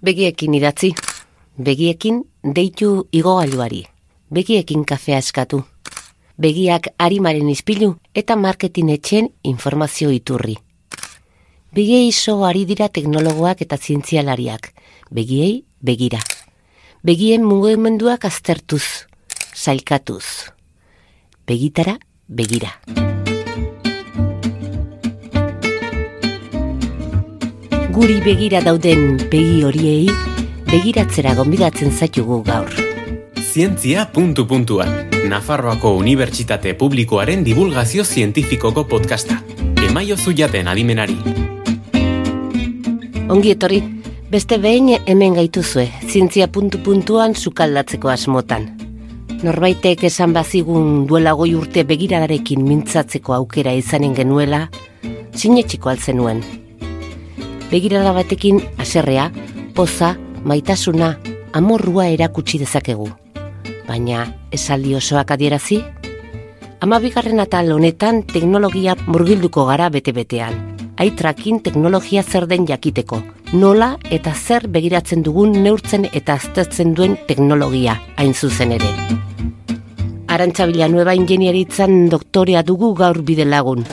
Begiekin idatzi. Begiekin deitu igogailuari. Begiekin kafea eskatu. Begiak arimaren izpilu eta marketing etxen informazio iturri. Begiei iso ari dira teknologoak eta zientzialariak. Begiei begira. Begien mugimenduak aztertuz, sailkatuz. Begitara begira. Guri begira dauden begi horiei begiratzera gonbidatzen zaitugu gaur. Zientzia puntu puntuan. Nafarroako Unibertsitate Publikoaren divulgazio zientifikoko podcasta. Emaio zuiaten adimenari. Ongi etorri, beste behin hemen gaituzue, zientzia puntu puntuan sukaldatzeko asmotan. Norbaitek esan bazigun duela goi urte begiradarekin mintzatzeko aukera izanen genuela, sinetxiko altzen nuen. Begirada batekin aserrea, poza, maitasuna, amorrua erakutsi dezakegu. Baina, esaldi osoak adierazi? Amabigarren atal honetan teknologia murgilduko gara bete-betean. Aitrakin teknologia zer den jakiteko. Nola eta zer begiratzen dugun neurtzen eta aztertzen duen teknologia, hain zuzen ere. Arantxa Villanueva ingenieritzan doktorea dugu gaur bide lagun.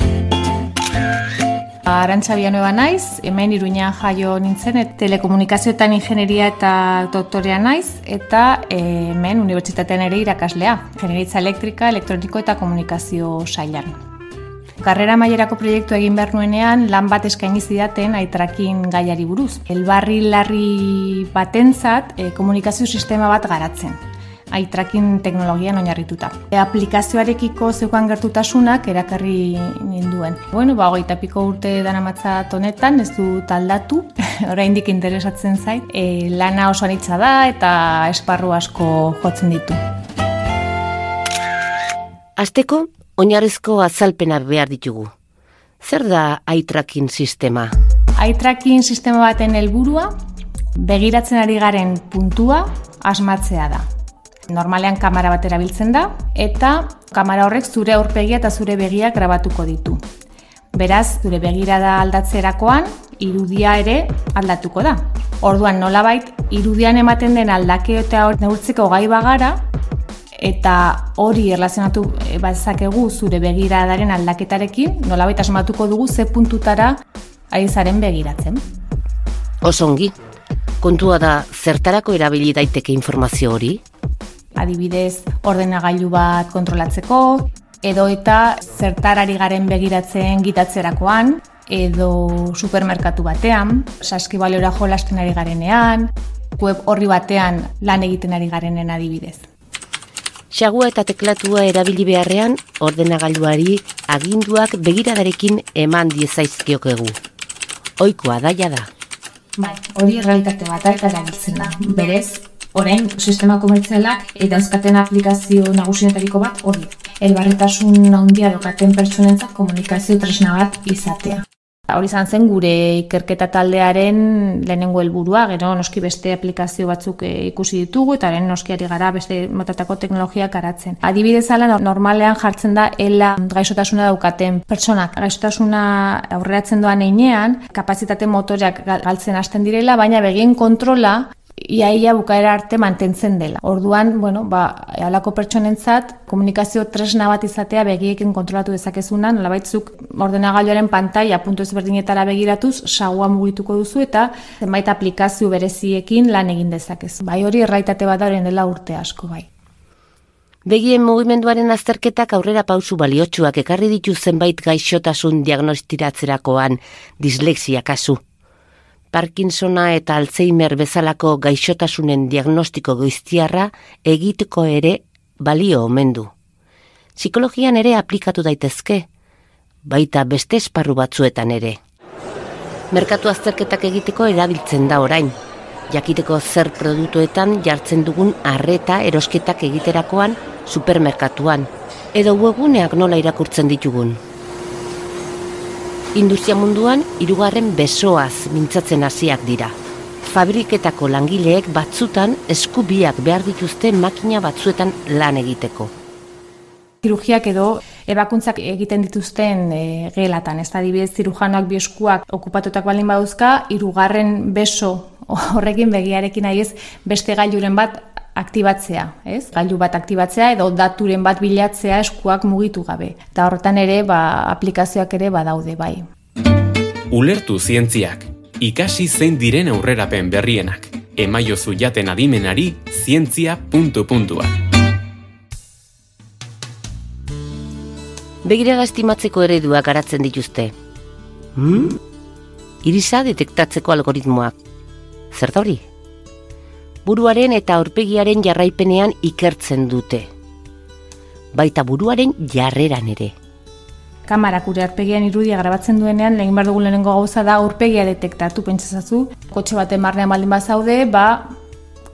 Arantxa Villanueva naiz, hemen iruña jaio nintzen, et, telekomunikazioetan ingenieria eta doktorea naiz, eta eh, hemen unibertsitatean ere irakaslea, ingenieritza elektrika, elektroniko eta komunikazio sailan. Karrera mailerako proiektu egin behar nuenean, lan bat eskaini zidaten aitrakin gaiari buruz. Elbarri larri batentzat eh, komunikazio sistema bat garatzen aitrakin teknologian oinarrituta. E, aplikazioarekiko zeukan gertutasunak erakarri ninduen. Bueno, ba, hogeita piko urte danamatza tonetan, ez du taldatu, oraindik interesatzen zait. E, lana oso anitza da eta esparru asko jotzen ditu. Azteko, oinarrizko azalpena behar ditugu. Zer da aitrakin sistema? Aitrakin sistema baten helburua begiratzen ari garen puntua asmatzea da. Normalean kamera bat erabiltzen da eta kamera horrek zure aurpegia eta zure begiak grabatuko ditu. Beraz, zure begirada aldatzerakoan irudia ere aldatuko da. Orduan nolabait irudian ematen den aldake eta hor neurtzeko gai bagara eta hori erlazionatu bazakegu zure begiradaren aldaketarekin, nolabait asmatuko dugu ze puntutara ari zaren begiratzen. Osongi, kontua da zertarako erabili daiteke informazio hori? Adibidez ordenagailu bat kontrolatzeko, edo eta zertarari garen begiratzen gitatzerakoan, edo supermerkatu batean, saskibaliora jolasten ari garenean, web horri batean lan egiten ari garenen adibidez. Xagua eta teklatua erabili beharrean, ordenagailuari aginduak begiradarekin eman diezaizkiokegu. Oikoa daia da. Bai, hori realitate bat eta erabiltzen da. Berez, orain sistema komertzialak eta euskaten aplikazio nagusienetariko bat hori. Elbarretasun handia dokaten pertsonentzat komunikazio tresna bat izatea. Hori izan zen gure ikerketa taldearen lehenengo helburua, gero noski beste aplikazio batzuk eh, ikusi ditugu eta haren noskiari gara beste motatako teknologiak garatzen. Adibidez ala normalean jartzen da ela gaixotasuna daukaten pertsonak gaixotasuna aurreratzen doan einean, kapazitate motoreak galtzen hasten direla, baina begien kontrola iaia bukaera arte mantentzen dela. Orduan, bueno, ba, alako pertsonentzat komunikazio tresna bat izatea begiekin kontrolatu dezakezuna, nolabaitzuk ordenagailuaren pantaila puntu ezberdinetara begiratuz sagua mugituko duzu eta zenbait aplikazio bereziekin lan egin dezakezu. Bai hori erraitate bat dela urte asko bai. Begien mugimenduaren azterketak aurrera pausu baliotsuak ekarri ditu zenbait gaixotasun diagnostiratzerakoan dislexia kasu. Parkinsona eta Alzheimer bezalako gaixotasunen diagnostiko goiztiarra egiteko ere balio omen du. Psikologian ere aplikatu daitezke, baita beste esparru batzuetan ere. Merkatu azterketak egiteko erabiltzen da orain, jakiteko zer produktuetan jartzen dugun arreta erosketak egiterakoan supermerkatuan, edo webguneak nola irakurtzen ditugun. Industria munduan hirugarren besoaz mintzatzen hasiak dira. Fabriketako langileek batzutan eskubiak behar dituzte makina batzuetan lan egiteko. Zirugiak edo ebakuntzak egiten dituzten e, gelatan, ez da dibidez zirujanoak bioskuak okupatutak balin baduzka, hirugarren beso horrekin begiarekin nahi ez beste gailuren bat aktibatzea, ez? Gailu bat aktibatzea edo daturen bat bilatzea eskuak mugitu gabe. Eta horretan ere, ba, aplikazioak ere badaude bai. Ulertu zientziak, ikasi zein diren aurrerapen berrienak. Emaiozu jaten adimenari zientzia puntu puntua. Begiraga estimatzeko ereduak garatzen dituzte. Hmm? Irisa detektatzeko algoritmoak. Zer da hori? Buruaren eta aurpegiaren jarraipenean ikertzen dute. Baita buruaren jarreran ere. Kamara gure aurpegian irudia grabatzen duenean, lehen bar dugun lehenengo gauza da aurpegia detektatu, pentsazazu. Kotxe baten barnean baldin bazaude, ba,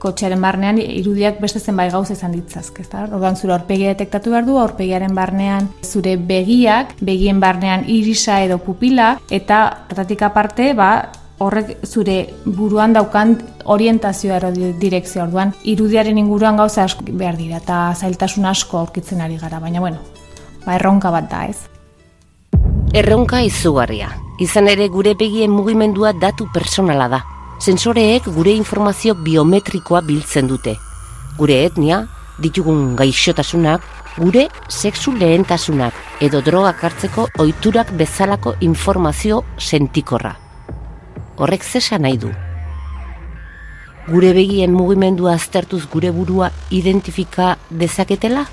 kotxearen barnean irudiak beste zenbait gauza izan ditzazk, ezta? Orduan zure aurpegia detektatu behar du, aurpegiaren barnean zure begiak, begien barnean irisa edo pupila eta hortatik aparte, ba, horrek zure buruan daukan orientazioa ero direkzio orduan. Irudiaren inguruan gauza asko behar dira eta zailtasun asko aurkitzen ari gara baina bueno ba erronka bat da ez? Erronka izugarria. Izan ere gure begien mugimendua datu personala da. Sensoreek gure informazio biometrikoa biltzen dute. Gure etnia ditugun gaixotasunak gure sexu lehentasunak edo drogak hartzeko ohiturak bezalako informazio sentikorra horrek zesa nahi du. Gure begien mugimendua aztertuz gure burua identifika dezaketela?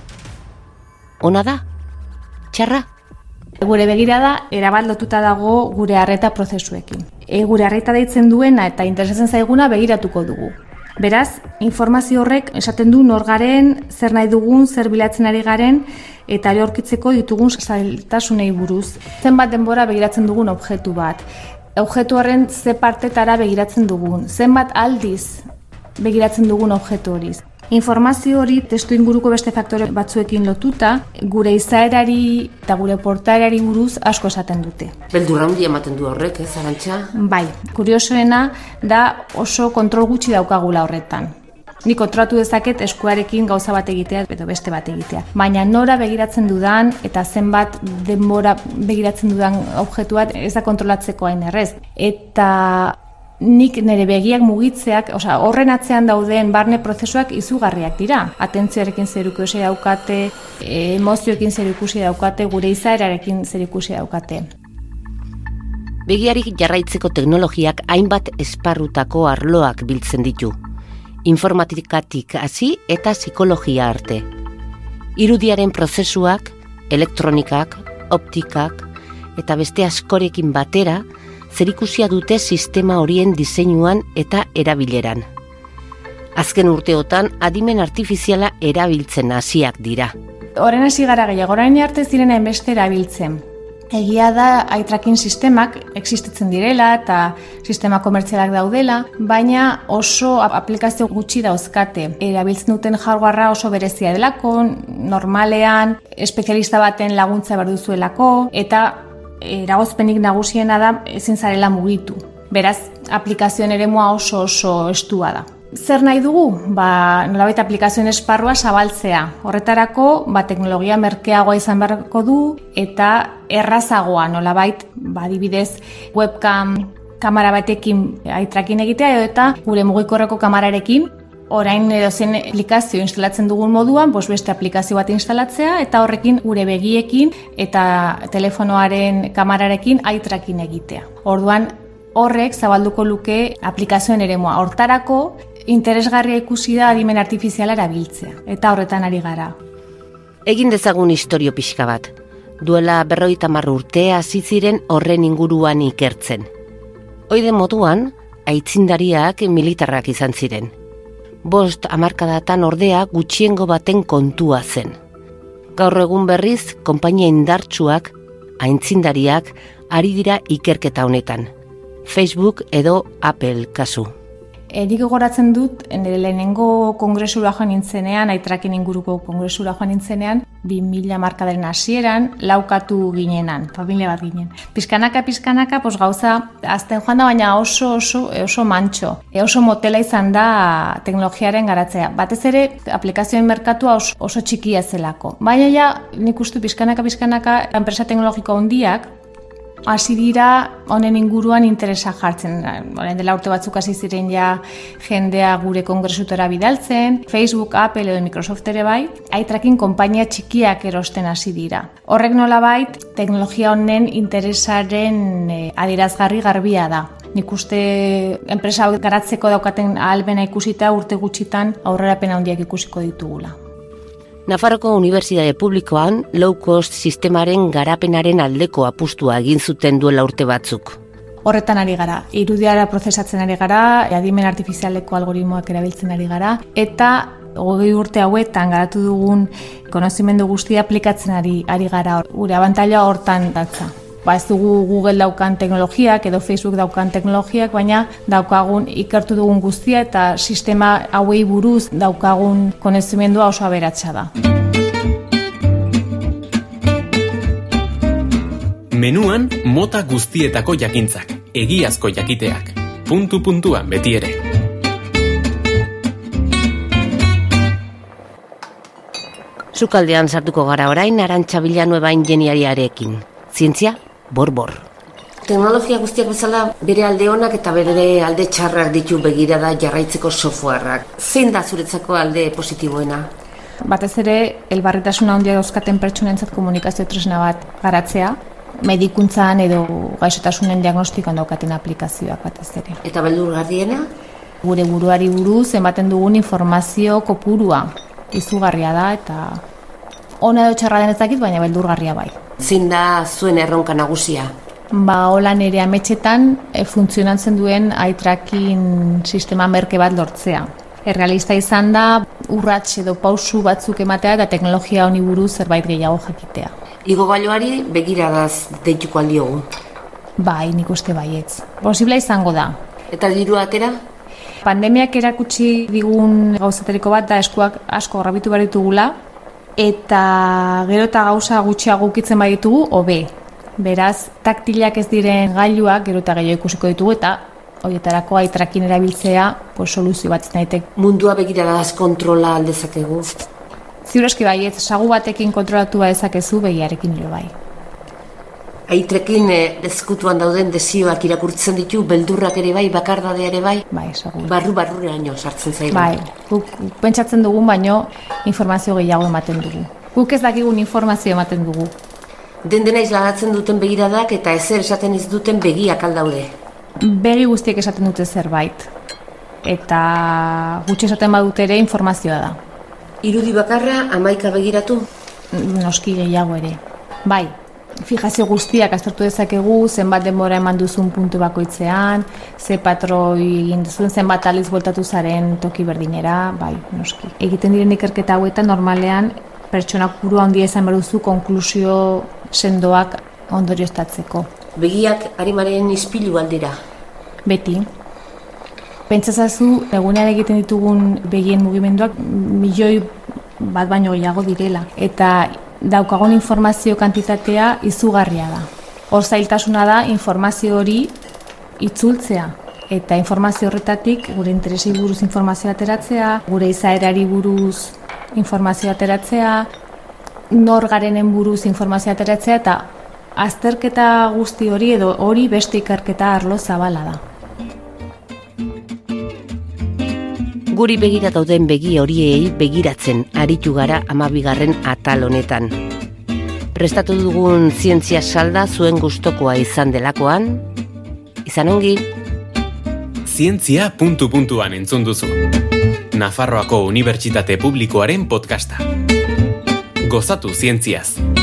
Ona da? Txarra? Gure begira da, erabat lotuta dago gure harreta prozesuekin. E, gure harreta deitzen duena eta interesatzen zaiguna begiratuko dugu. Beraz, informazio horrek esaten du norgaren, zer nahi dugun, zer bilatzen ari garen, eta ere aurkitzeko ditugun zailtasunei buruz. Zenbat denbora begiratzen dugun objektu bat objektu horren ze partetara begiratzen dugun, zenbat aldiz begiratzen dugun objektu hori. Informazio hori testu inguruko beste faktore batzuekin lotuta, gure izaerari eta gure portaerari buruz asko esaten dute. Beldurra hundi ematen du horrek, ez, Arantxa? Bai, kuriosoena da oso kontrol gutxi daukagula horretan. Ni kontratu dezaket eskuarekin gauza bat egitea edo beste bat egitea. Baina nora begiratzen dudan eta zenbat denbora begiratzen dudan objektu bat ez da kontrolatzeko hain errez. Eta nik nire begiak mugitzeak, osea, horren atzean dauden barne prozesuak izugarriak dira. Atentzioarekin zer ikusi daukate, emozioekin zer ikusi daukate, gure izaerarekin zer ikusi daukate. Begiarik jarraitzeko teknologiak hainbat esparrutako arloak biltzen ditu informatikatik hasi eta psikologia arte. Irudiaren prozesuak, elektronikak, optikak eta beste askorekin batera zerikusia dute sistema horien diseinuan eta erabileran. Azken urteotan adimen artifiziala erabiltzen hasiak dira. Horen hasi gara gehiago, orain arte ziren beste erabiltzen. Egia da aitrakin sistemak existitzen direla eta sistema komertzialak daudela, baina oso aplikazio gutxi dauzkate. Erabiltzen duten hardwarea oso berezia delako, normalean, espezialista baten laguntza behar duzuelako, eta eragozpenik nagusiena da ezin zarela mugitu. Beraz, aplikazioen ere oso oso estua da. Zer nahi dugu? Ba, nolabait aplikazioen esparrua zabaltzea. Horretarako, ba, teknologia merkeagoa izan beharko du eta errazagoa nolabait, ba, dibidez, webcam kamera batekin aitrakin egitea edo eta gure mugikorreko kamerarekin orain edo zen aplikazio instalatzen dugun moduan, bos beste aplikazio bat instalatzea eta horrekin gure begiekin eta telefonoaren kamerarekin aitrakin egitea. Orduan horrek zabalduko luke aplikazioen eremua. Hortarako interesgarria ikusi da adimen artifiziala erabiltzea, eta horretan ari gara. Egin dezagun historio pixka bat. Duela berroita urtea ziziren horren inguruan ikertzen. Oide moduan, aitzindariak militarrak izan ziren. Bost amarkadatan ordea gutxiengo baten kontua zen. Gaur egun berriz, konpainia indartsuak, aintzindariak, ari dira ikerketa honetan. Facebook edo Apple kasu. Erik gogoratzen dut, nire lehenengo kongresura joan nintzenean, aitrakin inguruko kongresura joan nintzenean, bi mila markadaren hasieran laukatu ginenan, familia bat ginen. Piskanaka, piskanaka, pos gauza, azten joan da, baina oso, oso, oso mantxo. E oso motela izan da teknologiaren garatzea. Batez ere, aplikazioen merkatua oso, oso txikia zelako. Baina ja, nik ustu piskanaka, piskanaka, enpresa teknologiko hondiak, hasi dira honen inguruan interesa jartzen. Horen dela urte batzuk hasi ziren ja jendea gure kongresutara bidaltzen, Facebook, Apple edo Microsoft ere bai, aitrakin konpainia txikiak erosten hasi dira. Horrek nolabait teknologia honen interesaren e, adierazgarri garbia da. Nik uste enpresa garatzeko daukaten ahalbena ikusita urte gutxitan aurrerapen handiak ikusiko ditugula. Nafarroko Unibertsitate Publikoan low cost sistemaren garapenaren aldeko apustua egin zuten duela urte batzuk. Horretan ari gara, irudiara prozesatzen ari gara, adimen artifizialeko algoritmoak erabiltzen ari gara, eta hogei urte hauetan garatu dugun konozimendu guztia aplikatzen ari, ari gara, gure abantaila hortan datza ba ez dugu Google daukan teknologiak edo Facebook daukan teknologiak, baina daukagun ikertu dugun guztia eta sistema hauei buruz daukagun konezimendua oso aberatsa da. Menuan mota guztietako jakintzak, egiazko jakiteak, puntu puntuan beti ere. Zukaldean sartuko gara orain arantxa bilanueba ingeniariarekin. Zientzia borbor. Teknologia guztiak bezala bere alde honak eta bere alde txarrak ditu begirada jarraitzeko softwareak. Zein da zuretzako alde positiboena? Batez ere, elbarritasuna handia dauzkaten pertsonentzat komunikazio tresna bat garatzea, medikuntzan edo gaixotasunen diagnostikoan daukaten aplikazioak batez ere. Eta beldur gardiena? Gure buruari buruz, ematen dugun informazio kopurua izugarria da eta ona edo txarra denezakit, baina beldurgarria bai. Zin da zuen erronka nagusia? Ba, hola nire ametxetan e, funtzionatzen duen aitrakin sistema merke bat lortzea. Errealista izan da, urrats edo pausu batzuk ematea eta teknologia honi buruz zerbait gehiago jakitea. Igo gailuari begiradaz deituko aldiogu? Bai, nik uste baietz. Posibla izango da. Eta diru atera? Pandemiak erakutsi digun gauzateriko bat da eskuak asko horrabitu baritugula, eta gero eta gauza gutxiago ukitzen baditugu, hobe. Beraz, taktilak ez diren gailuak gero eta gehiago ikusiko ditugu eta horietarako aitrakin erabiltzea pues, soluzio bat zinaitek. Mundua begira da kontrola aldezakegu? Ziur eski bai, ez sagu batekin kontrolatu ba dezakezu begiarekin jo bai. Aitrekin eh, ezkutuan dauden desioak irakurtzen ditu, beldurrak ere bai, bakardadea ere bai? Bai, segur. Barru barruraino sartzen zaigu. Bai, guk pentsatzen dugun baino informazio gehiago ematen dugu. Guk ez dakigun informazio ematen dugu. Den dena izlagatzen duten begiradak eta ezer esaten ez duten begiak aldaude. Begi guztiek esaten dute zerbait. Eta gutxe esaten badut ere informazioa da. Irudi bakarra amaika begiratu? Noski gehiago ere. Bai, fijazio guztiak aztertu dezakegu, zenbat denbora eman duzun puntu bakoitzean, ze patroi egin duzun, zenbat aliz voltatu zaren toki berdinera, bai, noski. Egiten diren ikerketa hauetan normalean pertsonak buru handia izan beruzu konklusio sendoak ondorioztatzeko. Begiak harimaren izpilu aldira? Beti. Pentsazazu, egunean egiten ditugun begien mugimenduak milioi bat baino gehiago direla. Eta daukagon informazio kantitatea izugarria da. Hor zailtasuna da informazio hori itzultzea eta informazio horretatik gure interesi buruz informazio ateratzea, gure izaerari buruz informazio ateratzea, nor garenen buruz informazio ateratzea eta azterketa guzti hori edo hori beste ikerketa arlo zabala da. Guri begira dauden begi horiei begiratzen aritu gara amabigarren atal honetan. Prestatu dugun zientzia salda zuen gustokoa izan delakoan, izan ongi. Zientzia puntu puntuan entzun duzu. Nafarroako Unibertsitate Publikoaren podcasta. Gozatu zientziaz.